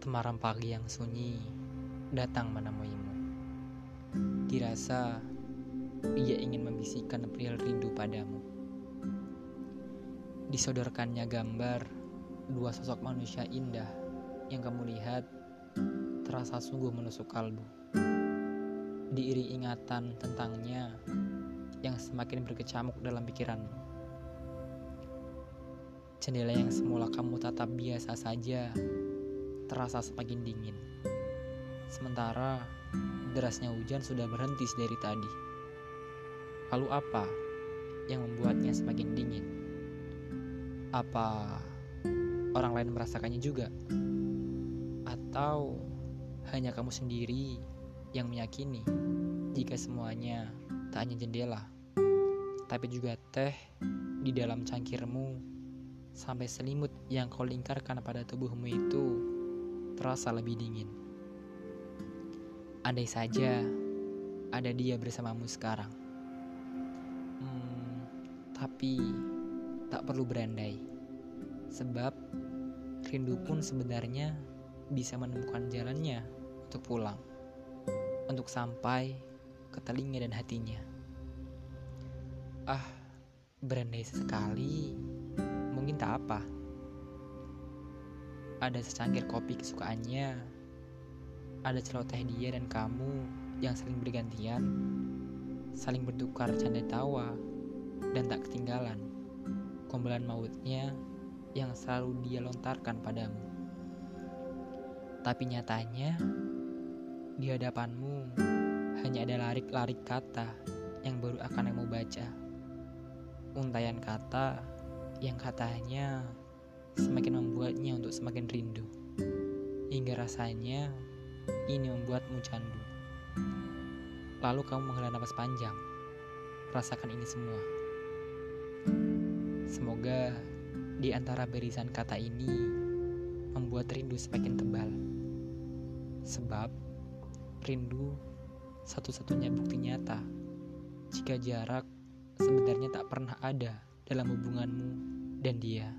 Semaram pagi yang sunyi datang menemuimu. Dirasa ia ingin membisikkan perihal rindu padamu. Disodorkannya gambar dua sosok manusia indah yang kamu lihat terasa sungguh menusuk kalbu. Diiri ingatan tentangnya yang semakin berkecamuk dalam pikiranmu. Jendela yang semula kamu tatap biasa saja terasa semakin dingin. Sementara derasnya hujan sudah berhenti dari tadi. Lalu apa yang membuatnya semakin dingin? Apa orang lain merasakannya juga? Atau hanya kamu sendiri yang meyakini jika semuanya tak hanya jendela, tapi juga teh di dalam cangkirmu sampai selimut yang kau lingkarkan pada tubuhmu itu terasa lebih dingin. Andai saja ada dia bersamamu sekarang. Hmm, tapi tak perlu berandai. Sebab rindu pun sebenarnya bisa menemukan jalannya untuk pulang. Untuk sampai ke telinga dan hatinya. Ah, berandai sekali. Mungkin tak apa ada secangkir kopi kesukaannya, ada celoteh dia dan kamu yang saling bergantian, saling bertukar canda tawa, dan tak ketinggalan gombalan mautnya yang selalu dia lontarkan padamu. Tapi nyatanya, di hadapanmu hanya ada larik-larik kata yang baru akan kamu baca. Untayan kata yang katanya semakin membuatnya untuk semakin rindu. Hingga rasanya ini membuatmu candu. Lalu kamu menghela nafas panjang. Rasakan ini semua. Semoga di antara barisan kata ini membuat rindu semakin tebal. Sebab rindu satu-satunya bukti nyata jika jarak sebenarnya tak pernah ada dalam hubunganmu dan dia.